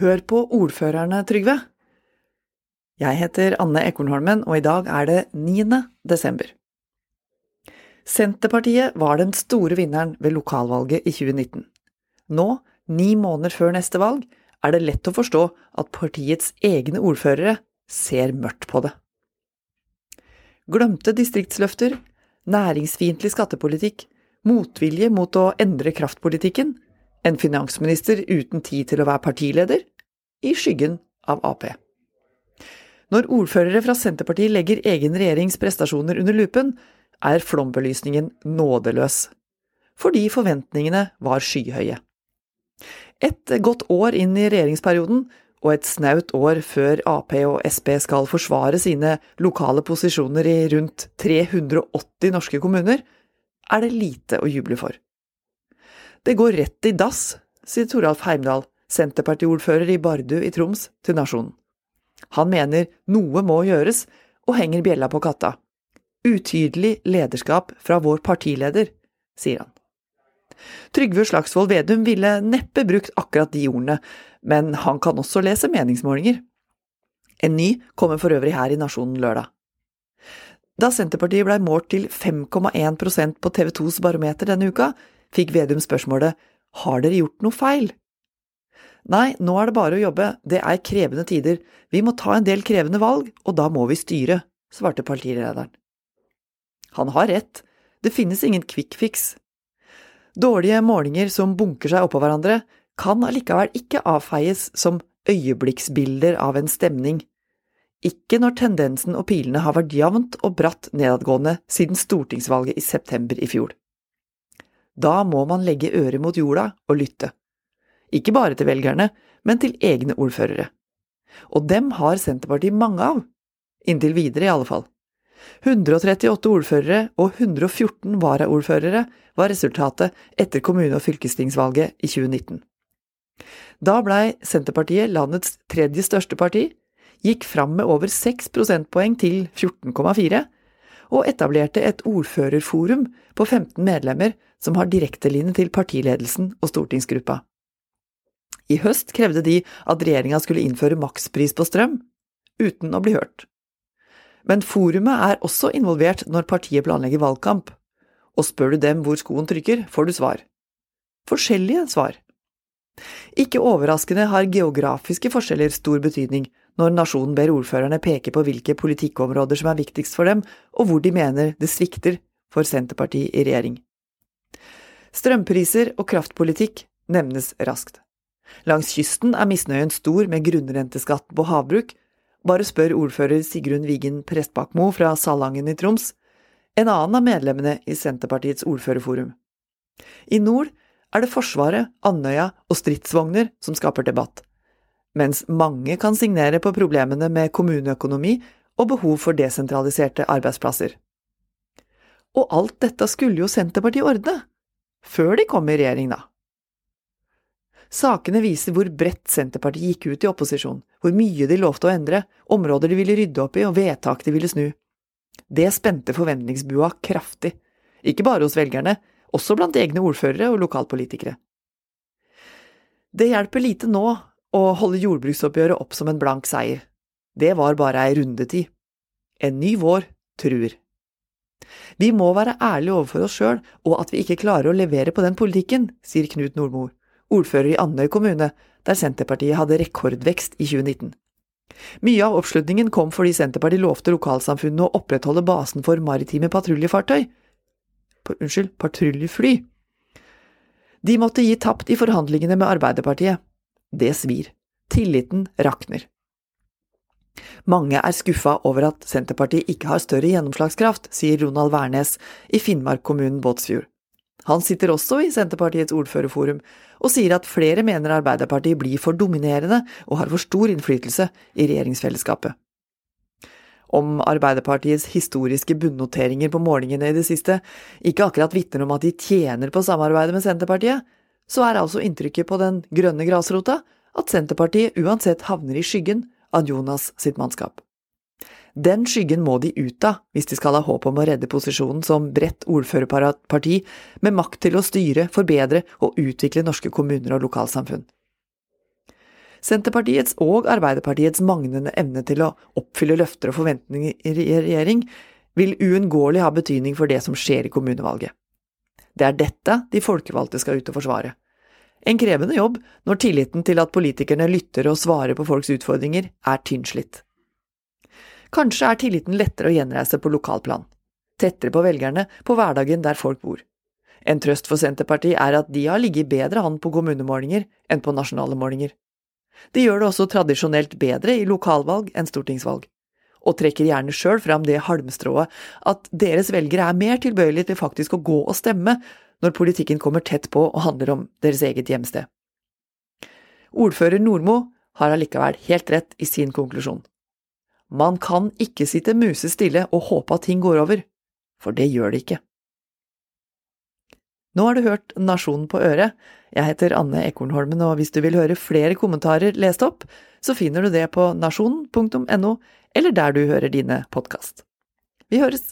Hør på ordførerne, Trygve! Jeg heter Anne Ekornholmen, og i dag er det 9. desember. Senterpartiet var den store vinneren ved lokalvalget i 2019. Nå, ni måneder før neste valg, er det lett å forstå at partiets egne ordførere ser mørkt på det. Glemte distriktsløfter, næringsfiendtlig skattepolitikk, motvilje mot å endre kraftpolitikken, en finansminister uten tid til å være partileder, i skyggen av Ap. Når ordførere fra Senterpartiet legger egen regjerings prestasjoner under lupen, er flombelysningen nådeløs, fordi forventningene var skyhøye. Et godt år inn i regjeringsperioden, og et snaut år før Ap og Sp skal forsvare sine lokale posisjoner i rundt 380 norske kommuner, er det lite å juble for. Det går rett i dass, sier Toralf Heimdal, Senterpartiordfører i Bardu i Troms, til Nasjonen. Han mener noe må gjøres, og henger bjella på katta. Utydelig lederskap fra vår partileder, sier han. Trygve Slagsvold Vedum ville neppe brukt akkurat de ordene, men han kan også lese meningsmålinger. En ny kommer for øvrig her i Nasjonen lørdag. Da Senterpartiet blei målt til 5,1% på TV 2s barometer denne uka, fikk Vedum spørsmålet Har dere gjort noe feil? Nei, nå er det bare å jobbe, det er krevende tider, vi må ta en del krevende valg, og da må vi styre, svarte partilederen. Han har rett, det finnes ingen quick fix. Dårlige målinger som bunker seg oppå hverandre, kan allikevel ikke avfeies som øyeblikksbilder av en stemning ikke når tendensen og pilene har vært jevnt og bratt nedadgående siden stortingsvalget i september i fjor. Da må man legge øret mot jorda og lytte. Ikke bare til velgerne, men til egne ordførere. Og dem har Senterpartiet mange av. Inntil videre, i alle fall. 138 ordførere og 114 varaordførere var resultatet etter kommune- og fylkestingsvalget i 2019. Da blei Senterpartiet landets tredje største parti, gikk fram med over 6 prosentpoeng til 14,4, og etablerte et ordførerforum på 15 medlemmer som har direktelinje til partiledelsen og stortingsgruppa. I høst krevde de at regjeringa skulle innføre makspris på strøm, uten å bli hørt. Men forumet er også involvert når partiet planlegger valgkamp, og spør du dem hvor skoen trykker, får du svar. Forskjellige svar. Ikke overraskende har geografiske forskjeller stor betydning når nasjonen ber ordførerne peke på hvilke politikkområder som er viktigst for dem, og hvor de mener det svikter for Senterpartiet i regjering. Strømpriser og kraftpolitikk nevnes raskt. Langs kysten er misnøyen stor med grunnrenteskatt på havbruk, bare spør ordfører Sigrun Vigen Prestbakmo fra Salangen i Troms, en annen av medlemmene i Senterpartiets ordførerforum. I nord er det Forsvaret, Andøya og stridsvogner som skaper debatt mens mange kan signere på problemene med kommuneøkonomi og behov for desentraliserte arbeidsplasser. Og alt dette skulle jo Senterpartiet ordne, før de kom i regjering, da. Sakene viser hvor bredt Senterpartiet gikk ut i opposisjon, hvor mye de lovte å endre, områder de ville rydde opp i og vedtak de ville snu. Det spente forventningsbua kraftig, ikke bare hos velgerne, også blant egne ordførere og lokalpolitikere. Det hjelper lite nå å holde jordbruksoppgjøret opp som en blank seier. Det var bare ei rundetid. En ny vår truer. Vi må være ærlige overfor oss sjøl og at vi ikke klarer å levere på den politikken, sier Knut Nordmo, ordfører i Andøy kommune, der Senterpartiet hadde rekordvekst i 2019. Mye av oppslutningen kom fordi Senterpartiet lovte lokalsamfunnet å opprettholde basen for maritime patruljefartøy. Unnskyld, patruljefly. De måtte gi tapt i forhandlingene med Arbeiderpartiet. Det svir. Tilliten rakner. Mange er skuffa over at Senterpartiet ikke har større gjennomslagskraft, sier Ronald Wærnes i Finnmark-kommunen Båtsfjord. Han sitter også i Senterpartiets ordførerforum, og sier at flere mener Arbeiderpartiet blir for dominerende og har for stor innflytelse i regjeringsfellesskapet. Om Arbeiderpartiets historiske bunnnoteringer på målingene i det siste ikke akkurat vitner om at de tjener på samarbeidet med Senterpartiet, så er altså inntrykket på den grønne grasrota at Senterpartiet uansett havner i skyggen av Jonas sitt mannskap. Den skyggen må de ut av hvis de skal ha håp om å redde posisjonen som bredt ordførerparti med makt til å styre, forbedre og utvikle norske kommuner og lokalsamfunn. Senterpartiets og Arbeiderpartiets manglende evne til å oppfylle løfter og forventninger i regjering vil uunngåelig ha betydning for det som skjer i kommunevalget. Det er dette de folkevalgte skal ut og forsvare. En krevende jobb når tilliten til at politikerne lytter og svarer på folks utfordringer, er tynnslitt. Kanskje er tilliten lettere å gjenreise på lokalplan, tettere på velgerne, på hverdagen der folk bor. En trøst for Senterpartiet er at de har ligget bedre an på kommunemålinger enn på nasjonale målinger. De gjør det også tradisjonelt bedre i lokalvalg enn stortingsvalg, og trekker gjerne sjøl fram det halmstrået at deres velgere er mer tilbøyelige til faktisk å gå og stemme når politikken kommer tett på og handler om deres eget hjemsted. Ordfører Nordmo har allikevel helt rett i sin konklusjon. Man kan ikke sitte musestille og håpe at ting går over, for det gjør det ikke. Nå har du hørt Nasjonen på øret. Jeg heter Anne Ekornholmen, og hvis du vil høre flere kommentarer lest opp, så finner du det på nasjonen.no, eller der du hører dine podkast. Vi høres!